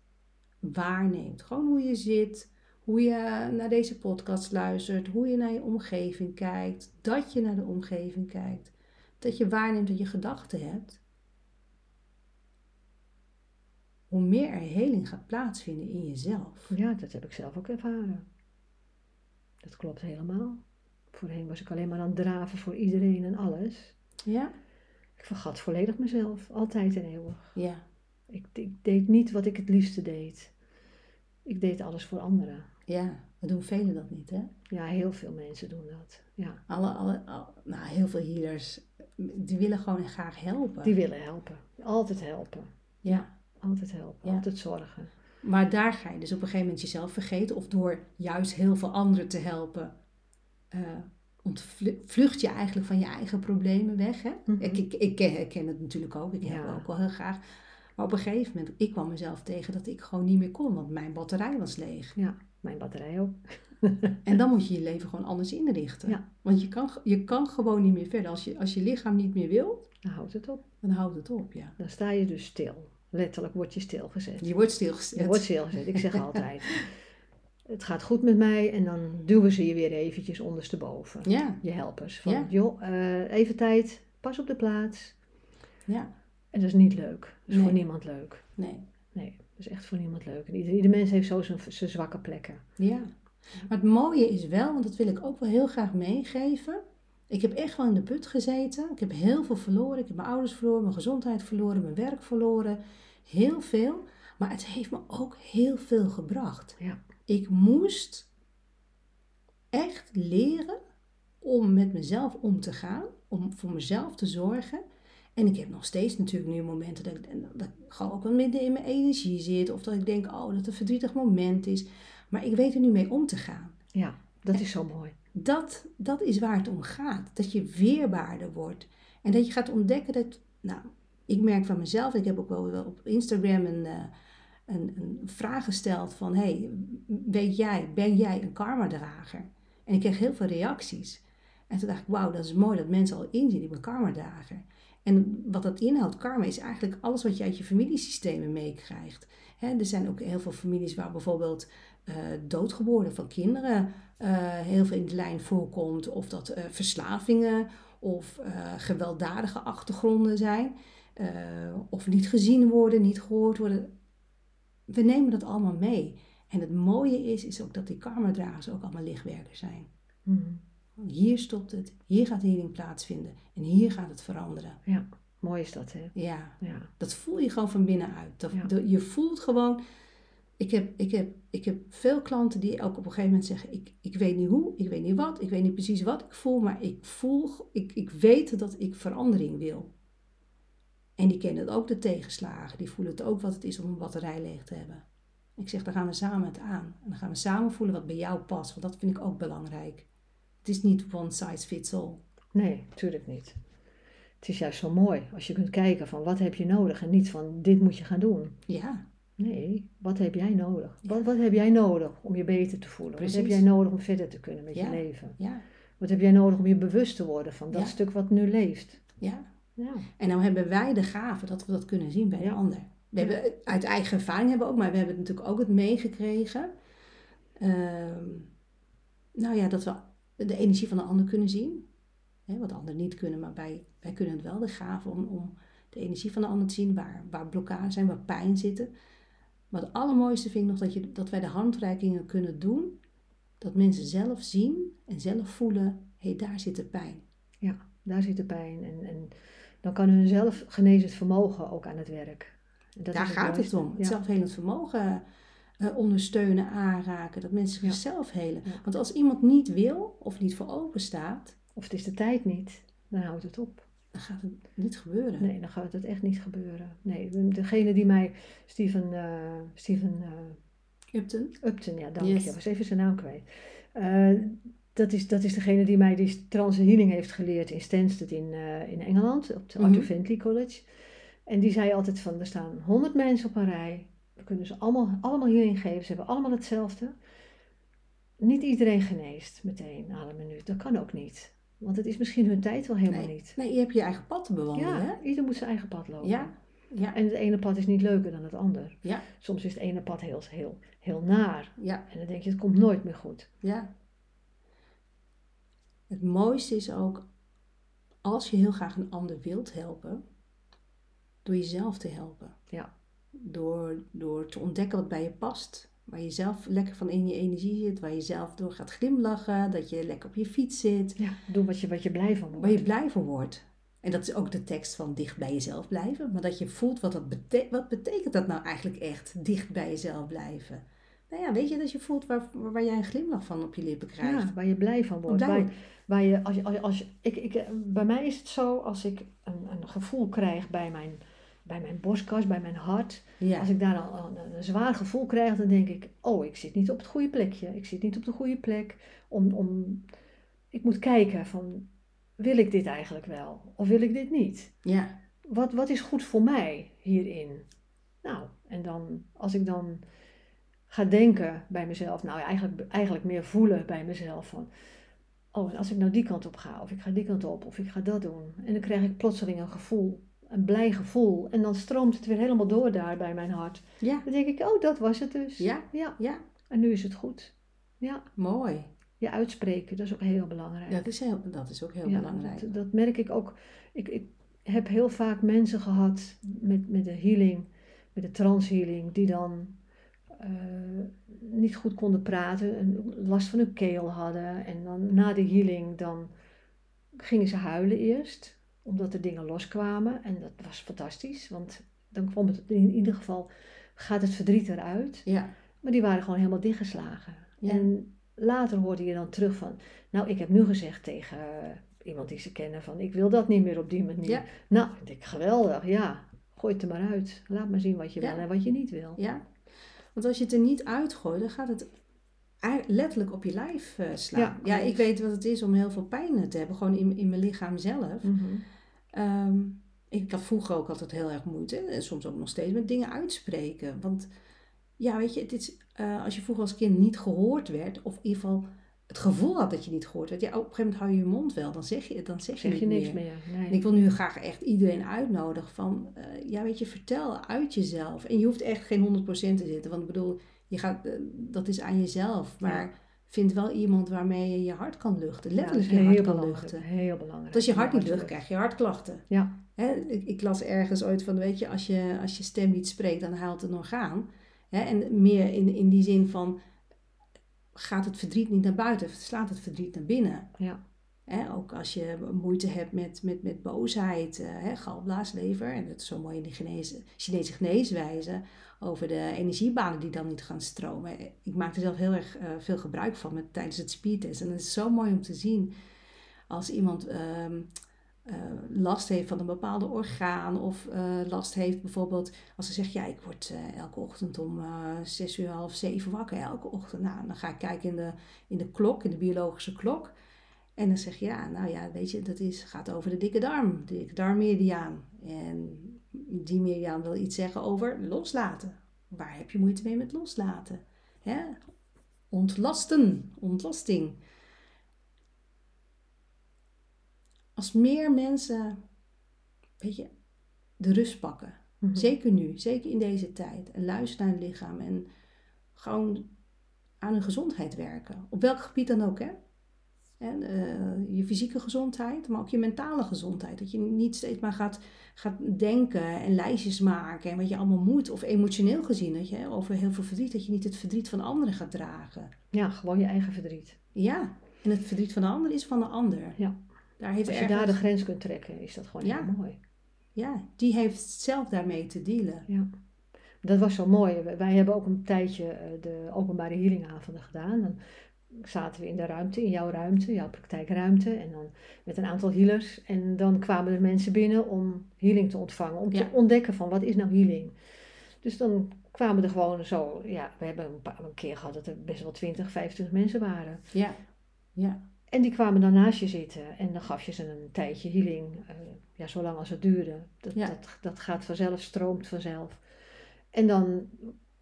waarneemt. Gewoon hoe je zit, hoe je naar deze podcast luistert, hoe je naar je omgeving kijkt, dat je naar de omgeving kijkt, dat je waarneemt dat je gedachten hebt. Hoe meer er heling gaat plaatsvinden in jezelf. Ja, dat heb ik zelf ook ervaren. Dat klopt helemaal. Voorheen was ik alleen maar aan het draven voor iedereen en alles. Ja? Ik vergat volledig mezelf, altijd en eeuwig. Ja. Ik, ik deed niet wat ik het liefste deed. Ik deed alles voor anderen. Ja, we doen velen dat niet, hè? Ja, heel veel mensen doen dat. Ja. Alle, alle, al- nou, heel veel healers, die willen gewoon graag helpen. Die willen helpen. Altijd helpen. Ja, Altijd helpen. Ja. Altijd zorgen. maar daar ga je dus op een gegeven moment jezelf vergeten. Of door juist heel veel anderen te helpen, eh ontvlucht je eigenlijk van je eigen problemen weg. Hè? Mhm. ik, ik, ik ken, ik ken het natuurlijk ook, ik help Ja. ook wel heel graag. Maar op een gegeven moment, ik kwam mezelf tegen dat ik gewoon niet meer kon, want mijn batterij was leeg. Ja, mijn batterij ook. En dan moet je je leven gewoon anders inrichten. Ja. Want je kan, je kan gewoon niet meer verder. Als je, als je lichaam niet meer wil, Dan houdt het op. dan houdt het op, ja. Dan sta je dus stil. Letterlijk word je stilgezet. Je wordt stilgezet. Je wordt stilgezet. Ik zeg altijd. Het gaat goed met mij en dan duwen ze je weer eventjes ondersteboven. Ja, Je helpers. Van, Ja. joh, eh, even tijd. Pas op de plaats. ja, En dat is niet leuk. Dat is Nee. voor niemand leuk. nee. Nee, dat is echt voor niemand leuk. En ieder, ieder mens heeft zo zijn, zijn zwakke plekken. Ja. Maar het mooie is wel, want dat wil ik ook wel heel graag meegeven. Ik heb echt wel in de put gezeten. Ik heb heel veel verloren. Ik heb mijn ouders verloren, mijn gezondheid verloren, mijn werk verloren. Heel veel. Maar het heeft me ook heel veel gebracht. Ja. Ik moest echt leren om met mezelf om te gaan. Om voor mezelf te zorgen. En ik heb nog steeds natuurlijk nu momenten dat ik, dat ik gewoon ook wel midden in mijn energie zit. Of dat ik denk, oh, dat het een verdrietig moment is. Maar ik weet er nu mee om te gaan. Ja, dat is zo mooi. Dat, dat is waar het om gaat. Dat je weerbaarder wordt. En dat je gaat ontdekken dat... Nou, ik merk van mezelf, ik heb ook wel, op Instagram een, eh, een, een vraag gesteld van... hey, weet jij, ben jij een karmadrager? En ik kreeg heel veel reacties. En toen dacht ik, wauw, dat is mooi dat mensen al inzien, ik ben karmadrager. En wat dat inhoudt, karma, is eigenlijk alles wat je uit je familiesystemen meekrijgt. Er zijn ook heel veel families waar bijvoorbeeld eh, doodgeboren van kinderen eh, heel veel in de lijn voorkomt. Of dat eh, verslavingen of gewelddadige achtergronden zijn. of niet gezien worden, niet gehoord worden. We nemen dat allemaal mee. En het mooie is, is ook dat die karmadragers ook allemaal lichtwerkers zijn. Mhm. Hier stopt het, hier gaat healing plaatsvinden en hier gaat het veranderen. Ja, mooi is dat, hè? Ja, Ja. dat voel je gewoon van binnenuit. Dat, Ja. dat- je voelt gewoon. Ik heb, ik, heb, ik heb veel klanten die ook op een gegeven moment zeggen: ik, ik weet niet hoe, ik weet niet wat, ik weet niet precies wat ik voel, maar ik voel, ik, ik weet dat ik verandering wil. En die kennen ook de tegenslagen, die voelen het ook wat het is om een batterij leeg te hebben. Ik zeg: dan gaan we samen het aan. En dan gaan we samen voelen wat bij jou past, want dat vind ik ook belangrijk. Het is niet one size fits all. Nee, natuurlijk niet. Het is juist zo mooi als je kunt kijken van wat heb je nodig en niet van dit moet je gaan doen. Ja, Nee, wat heb jij nodig? Wat, wat heb jij nodig om je beter te voelen? Wat heb Precies. jij nodig om verder te kunnen met Ja. je leven? ja, Wat heb jij nodig om je bewust te worden van dat Ja. stuk wat nu leeft? ja. Ja, En nou hebben wij de gave dat we dat kunnen zien bij de ander. We hebben uit eigen ervaring hebben we ook, maar we hebben natuurlijk ook het meegekregen. Ehm, nou ja, dat we de energie van de ander kunnen zien. Hè, wat anderen niet kunnen, maar wij, wij kunnen het wel. De gave om, om de energie van de ander te zien, waar, waar blokkades zijn, waar pijn zitten. Maar het allermooiste vind ik nog dat, je, dat wij de handreikingen kunnen doen. Dat mensen zelf zien en zelf voelen, hé, hey, daar zit de pijn. daar zit de pijn. En, en dan kan hun zelfgenezend vermogen ook aan het werk. Dat Daar is gaat het om. Het Ja. zelfhelend vermogen eh, ondersteunen, aanraken. Dat mensen Ja. zichzelf helen. Ja. Want als iemand niet wil of niet voor open staat, Of het is de tijd niet, dan houdt het op. dan gaat het niet gebeuren. Nee, dan gaat het echt niet gebeuren. Nee, degene die mij, Steven, eh, Steven eh, Upton? Upton, ja, dank Yes. je. was even zijn naam kwijt. Dat, is, dat is degene die mij die trance healing heeft geleerd in Stansted in, in Engeland, op de Mhm. Arthur Findlay College. En die zei altijd van, er staan honderd mensen op een rij. We kunnen ze allemaal, allemaal hierin geven. Ze hebben allemaal hetzelfde. Niet iedereen geneest meteen na een minuut. Dat kan ook niet. Want het is misschien hun tijd wel helemaal Nee. niet. Nee, je hebt je eigen pad te bewandelen. Ja, ieder moet zijn eigen pad lopen. Ja. Ja. En het ene pad is niet leuker dan het ander. Ja. Soms is het ene pad heel, heel, heel naar. Ja. En dan denk je, het komt nooit meer goed. Ja. Het mooiste is ook, als je heel graag een ander wilt helpen, door jezelf te helpen. Ja. Door, door te ontdekken wat bij je past. Waar je zelf lekker van in je energie zit. Waar je zelf door gaat glimlachen. Dat je lekker op je fiets zit. Ja, doe wat je, wat je blij van wordt. Waar je blij van wordt. En dat is ook de tekst van dicht bij jezelf blijven. Maar dat je voelt wat dat betekent. Wat betekent dat nou eigenlijk echt? Dicht bij jezelf blijven. nou ja, weet je, dat je voelt waar, waar jij een glimlach van op je lippen krijgt. Ja, waar je blij van wordt. Waar, waar je, als je, als je, als je- ik, ik, bij mij is het zo, als ik een, een gevoel krijg bij mijn, bij mijn borstkas, bij mijn hart. Ja. Als ik daar al een, een zwaar gevoel krijg, dan denk ik, oh, ik zit niet op het goede plekje. Ik zit niet op de goede plek. Om, om, ik moet kijken van, wil ik dit eigenlijk wel? Of wil ik dit niet? ja. wat, wat is goed voor mij hierin? Nou, en dan, als ik dan ga denken bij mezelf, nou ja, eigenlijk, eigenlijk meer voelen bij mezelf van, oh, als ik nou die kant op ga, of ik ga die kant op, of ik ga dat doen. En dan krijg ik plotseling een gevoel, een blij gevoel. En dan stroomt het weer helemaal door daar bij mijn hart. Ja. Dan denk ik, oh, dat was het dus. Ja. Ja, Ja. en nu is het goed. Ja, Mooi. je uitspreken, dat is ook heel belangrijk. Dat is, heel, dat is ook heel Ja, belangrijk. Dat, dat merk ik ook. Ik, ik heb heel vaak mensen gehad met, met de healing, met de transhealing, die dan eh, niet goed konden praten, en last van hun keel hadden. En dan na de healing, dan gingen ze huilen eerst, omdat er dingen loskwamen. En dat was fantastisch, want dan kwam het in ieder geval, gaat het verdriet eruit. Ja. Maar die waren gewoon helemaal dichtgeslagen. Ja. En later hoorde je dan terug van, nou, ik heb nu gezegd tegen eh, iemand die ze kennen van, ik wil dat niet meer op die manier. Ja. Nou, ik denk, geweldig, ja, gooi het er maar uit. Laat maar zien wat je wil en wat je niet wil. Ja. Want als je het er niet uitgooit, dan gaat het letterlijk op je lijf eh, slaan. Ja, ik weet wat het is om heel veel pijn te hebben, gewoon in, in mijn lichaam zelf. Mhm. Ehm, ik had vroeger ook altijd heel erg moeite, en soms ook nog steeds, met dingen uitspreken. Want ja, weet je, het is, eh, als je vroeger als kind niet gehoord werd, of in ieder geval het gevoel had dat je niet gehoord werd, ja, op een gegeven moment hou je je mond wel, dan zeg je, dan zeg je, Zeg je niks meer. meer. Nee. En ik wil nu graag echt iedereen uitnodigen van, eh, ja weet je, vertel uit jezelf. En je hoeft echt geen 100% te zitten, want ik bedoel, je gaat, eh, dat is aan jezelf. Maar vind wel iemand waarmee je je hart kan luchten, letterlijk je hart kan luchten. Heel belangrijk. Want als je hart niet lucht, krijg je hartklachten. Ja, Hè, ik, ik las ergens ooit van, weet je, als je, als je stem niet spreekt, dan haalt een orgaan. Hè, en meer in, in die zin van, gaat het verdriet niet naar buiten, slaat het verdriet naar binnen. ja, ook als je moeite hebt met, met, met boosheid, eh, hè, galblaaslever, en dat is zo mooi in die Chinese, Chinese geneeswijze, over de energiebanen die dan niet gaan stromen. Ik maak er zelf heel erg eh, veel gebruik van met, tijdens het speedtest. En het is zo mooi om te zien als iemand ehm, eh, last heeft van een bepaalde orgaan of eh, last heeft bijvoorbeeld als ze zegt ja ik word elke ochtend om zes uur half zeven wakker elke ochtend nou dan ga ik kijken in de, in de klok in de biologische klok en dan zeg je ja nou ja weet je dat is, gaat over de dikke darm de dikke darmmeridiaan en die meridiaan wil iets zeggen over loslaten waar heb je moeite mee met loslaten Hè? ontlasten ontlasting als meer mensen, weet je, de rust pakken. Mhm. Zeker nu, zeker in deze tijd. En luisteren naar hun lichaam en gewoon aan hun gezondheid werken. Op welk gebied dan ook, hè? En, eh, je fysieke gezondheid, maar ook je mentale gezondheid. Dat je niet steeds maar gaat, gaat denken en lijstjes maken en wat je allemaal moet. Of emotioneel gezien, dat je over heel veel verdriet, dat je niet het verdriet van anderen gaat dragen. ja, gewoon je eigen verdriet. Ja, en het verdriet van de ander is van de ander. Ja. Daar heeft Als je ergens- daar de grens kunt trekken, is dat gewoon Ja. heel mooi. Ja, die heeft zelf daarmee te dealen. Ja. Dat was zo mooi. Wij- hebben ook een tijdje eh, de openbare healingavonden gedaan. Zaten we in de ruimte, in jouw ruimte, jouw praktijkruimte. En dan met een aantal healers. En dan kwamen er mensen binnen om healing te ontvangen. Om Ja. te ontdekken van wat is nou healing. Dus dan kwamen er gewoon zo... Ja, we hebben een, paar, een keer gehad dat er best wel 20, 25 mensen waren. Ja, ja, En die kwamen dan naast je zitten en dan gaf je ze een tijdje healing, eh, ja, zolang als het duurde. Dat, Ja. dat, dat gaat vanzelf, stroomt vanzelf. En dan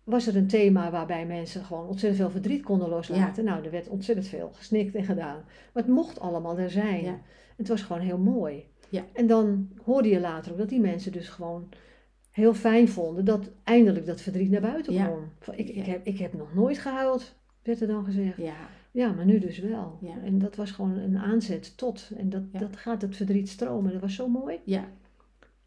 was er een thema waarbij mensen gewoon ontzettend veel verdriet konden loslaten. Nou, er werd ontzettend veel gesnikt en gedaan. Maar het mocht allemaal er zijn. Ja. Het was gewoon heel mooi. Ja. En dan hoorde je later ook dat die mensen dus gewoon heel fijn vonden dat eindelijk dat verdriet naar buiten kwam. Ik, ik, heb, ik heb nog nooit gehuild, werd er dan gezegd. ja, Ja, maar nu dus wel. Ja. En dat was gewoon een aanzet tot. En dat, dat gaat het verdriet stromen. Dat was zo mooi. ja,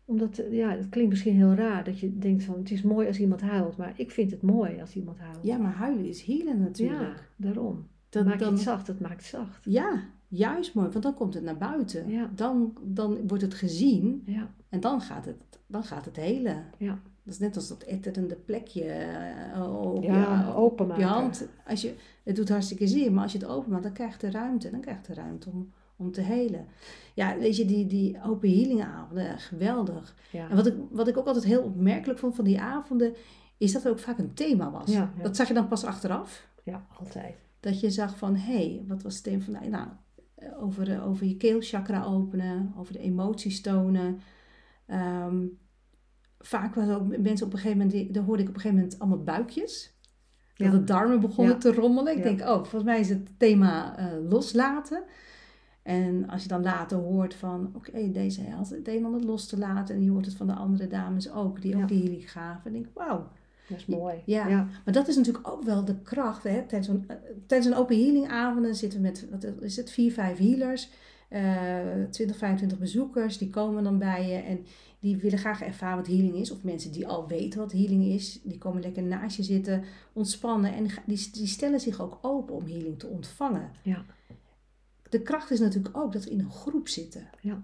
Omdat, eh, ja, het klinkt misschien heel raar dat je denkt van het is mooi als iemand huilt. Maar ik vind het mooi als iemand huilt. ja, maar huilen is healen natuurlijk. Ja, daarom. Dat- maak je dan- het zacht, het maakt het zacht. Ja, juist mooi, want dan komt het naar buiten. Ja. Dan, dan wordt het gezien Ja, en dan gaat het, dan gaat het helen. ja. Dat is net als dat etterende plekje eh, op, Ja, je, op je hand. Als je, het doet hartstikke zeer, maar als je het openmaakt, dan krijgt de ruimte. Dan krijgt de ruimte om, om te helen. Ja, weet je, die, die open healing avonden, geweldig. Ja. En wat ik, wat ik ook altijd heel opmerkelijk vond van die avonden, is dat er ook vaak een thema was. Ja, ja. Dat zag je dan pas achteraf. ja, altijd. Dat je zag van, hé, hey, wat was het thema nou, nou, over, eh, over je keelchakra openen, over de emoties tonen. Ehm, vaak waren ook mensen op een gegeven moment, die- dan hoorde ik op een gegeven moment allemaal buikjes. Dat de darmen begonnen te rommelen. Ik denk, oh, volgens mij is het thema eh, loslaten. En als je dan later hoort van, oké, deze had het een en ander los te laten. En je hoort het van de andere dames ook, die Ja. ook die healing gaven. En denk ik, wauw. Dat is mooi. Ja. ja. Maar dat is natuurlijk ook wel de kracht. Hè? Tijdens, een, eh, tijdens een open healing avonden zitten we met, wat is het, vier, vijf healers. eh 20, 25 bezoekers. Die komen dan bij je en die willen graag ervaren wat healing is. Of mensen die al weten wat healing is. Die komen lekker naast je zitten, ontspannen. En die, die stellen zich ook open om healing te ontvangen. Ja. De kracht is natuurlijk ook dat we in een groep zitten. Ja.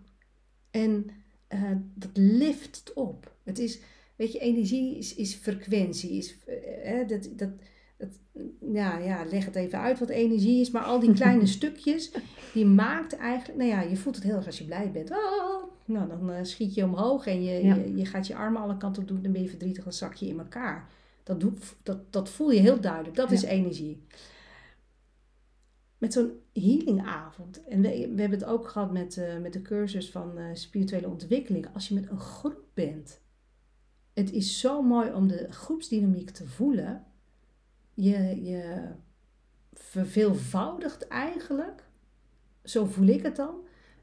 En eh, dat lift het op. Het is, weet je, energie is, is frequentie. Is, eh, dat, dat, dat, ja, ja, leg het even uit wat energie is. Maar al die kleine stukjes, die maakt eigenlijk... Nou ja, je voelt het heel erg als je blij bent. Oh, nou, dan eh, schiet je omhoog en je, Ja. je, je gaat je armen alle kanten op doen. Dan ben je verdrietig, dan zak je in elkaar. Dat, doet, dat, dat voel je heel duidelijk. Dat Ja. is energie. Met zo'n healingavond. En we, we hebben het ook gehad met, eh, met de cursus van eh, spirituele ontwikkeling. Als je met een groep bent. Het is zo mooi om de groepsdynamiek te voelen. Je, je verveelvoudigt eigenlijk, zo voel ik het dan,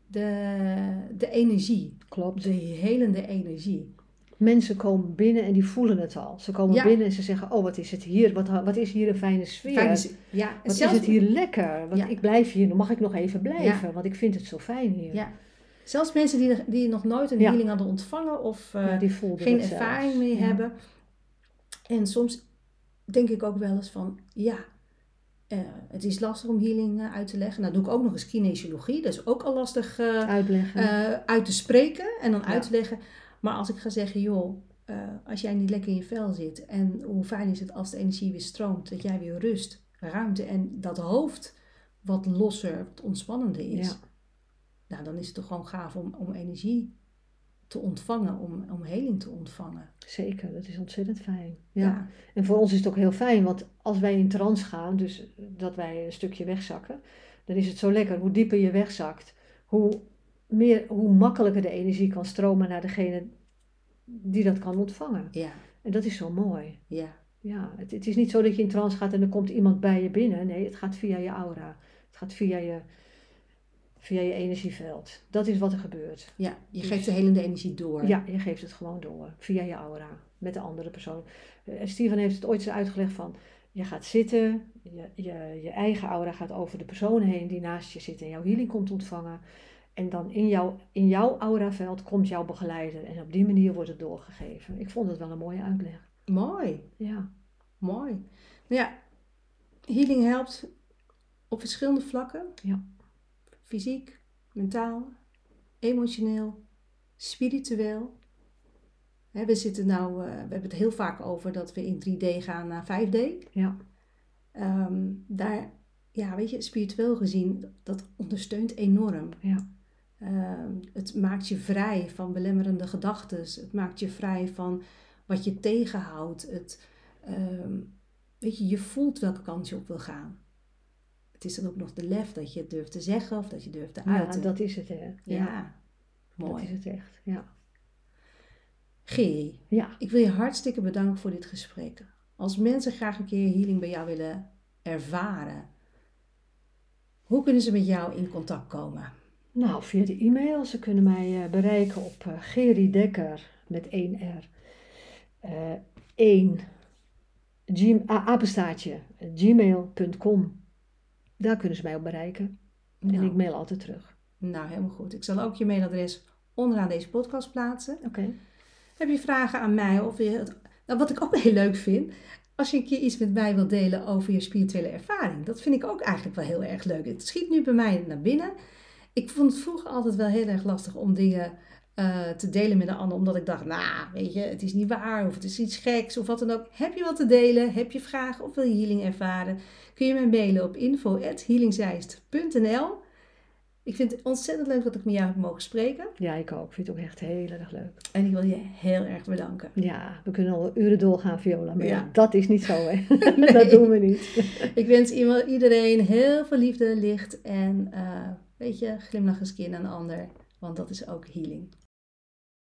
de, de energie. Klopt. De helende energie. Mensen komen binnen en die voelen het al. Ze komen Ja. binnen en ze zeggen, oh wat is het hier, wat, wat is hier een fijne sfeer. Ja, Wat zelfs, is het hier lekker? Want Ja. ik blijf hier, dan mag ik nog even blijven, want ik vind het zo fijn hier. Ja. zelfs mensen die, die nog nooit een healing hadden ontvangen of eh, die geen ervaring zelfs. mee hebben. En soms denk ik ook wel eens van, ja, eh, het is lastig om healing eh, uit te leggen. Nou doe ik ook nog eens kinesiologie, dat is ook al lastig uit te spreken en dan uit te leggen. Maar als ik ga zeggen, joh, eh, als jij niet lekker in je vel zit en hoe fijn is het als de energie weer stroomt, dat jij weer rust, ruimte en dat hoofd wat losser, wat ontspannender is. Ja. Nou, dan is het toch gewoon gaaf om, om energie te ontvangen, om, om heling te ontvangen. Zeker, dat is ontzettend fijn. Ja. Ja. En voor ons is het ook heel fijn, want als wij in trance gaan, dus dat wij een stukje wegzakken, dan is het zo lekker. Hoe dieper je wegzakt, hoe, meer, hoe makkelijker de energie kan stromen naar degene die dat kan ontvangen. ja, En dat is zo mooi. ja. Ja, het, het is niet zo dat je in trance gaat en er komt iemand bij je binnen. Nee, het gaat via je aura. Het gaat via je, via je energieveld. Dat is wat er gebeurt. Ja, je Dus- geeft de helende energie door. Ja, je geeft het gewoon door. Via je aura. Met de andere persoon. Eh, Steven heeft het ooit zo uitgelegd van... Je gaat zitten. Je, je, je eigen aura gaat over de persoon heen die naast je zit. En jouw healing komt ontvangen. En dan in, jou, in jouw auraveld komt jouw begeleider. En op die manier wordt het doorgegeven. Ik vond het wel een mooie uitleg. Mooi, Ja, mooi. Nou ja, healing helpt op verschillende vlakken. Ja. Fysiek, mentaal, emotioneel, spiritueel. We zitten nou, eh, we hebben het heel vaak over dat we in 3D gaan naar 5D. ja, Ehm, daar, ja, weet je, spiritueel gezien, dat, ondersteunt enorm. ja, het maakt je vrij van belemmerende gedachten. Het maakt je vrij van wat je tegenhoudt. Het, ehm, weet je, je voelt welke kant je op wil gaan. Het is dan ook nog de lef dat je het durft te zeggen of dat je durft te ja uiten. dat is het. Hè. ja, Ja, dat mooi. is het echt. Ja, Geri, ja. ik wil je hartstikke bedanken voor dit gesprek. Als mensen graag een keer healing bij jou willen ervaren, hoe kunnen ze met jou in contact komen? Nou, via de e-mail. Ze kunnen mij eh, bereiken op uh, Geri Dekker met 1 R. eh 1 gm- ah, apenstaartje gmail.com. Daar kunnen ze mij op bereiken. En Nou, ik mail altijd terug. nou, helemaal goed. Ik zal ook je mailadres onderaan deze podcast plaatsen. Oké. Heb je vragen aan mij? Of je, het- nou, wat ik ook heel leuk vind, als je een keer iets met mij wilt delen over je spirituele ervaring. Dat vind ik ook eigenlijk wel heel erg leuk. Het schiet nu bij mij naar binnen. Ik vond het vroeger altijd wel heel erg lastig om dingen eh, te delen met een ander. Omdat ik dacht, nou, weet je, het is niet waar. Of het is iets geks of wat dan ook. Heb je wat te delen? Heb je vragen of wil je healing ervaren? Kun je mij mailen op info.healingzeist.nl Ik vind het ontzettend leuk dat ik met jou heb mogen spreken. Ja, ik ook. Ik vind het ook echt heel erg leuk. En ik wil je heel erg bedanken. Ja, we kunnen al uren doorgaan, Viola. Maar Ja. dat is niet zo, hè. Nee. dat doen we niet. Ik wens iedereen heel veel liefde, licht en, eh, weet je, glimlach eens een keer naar een ander. Want dat is ook healing.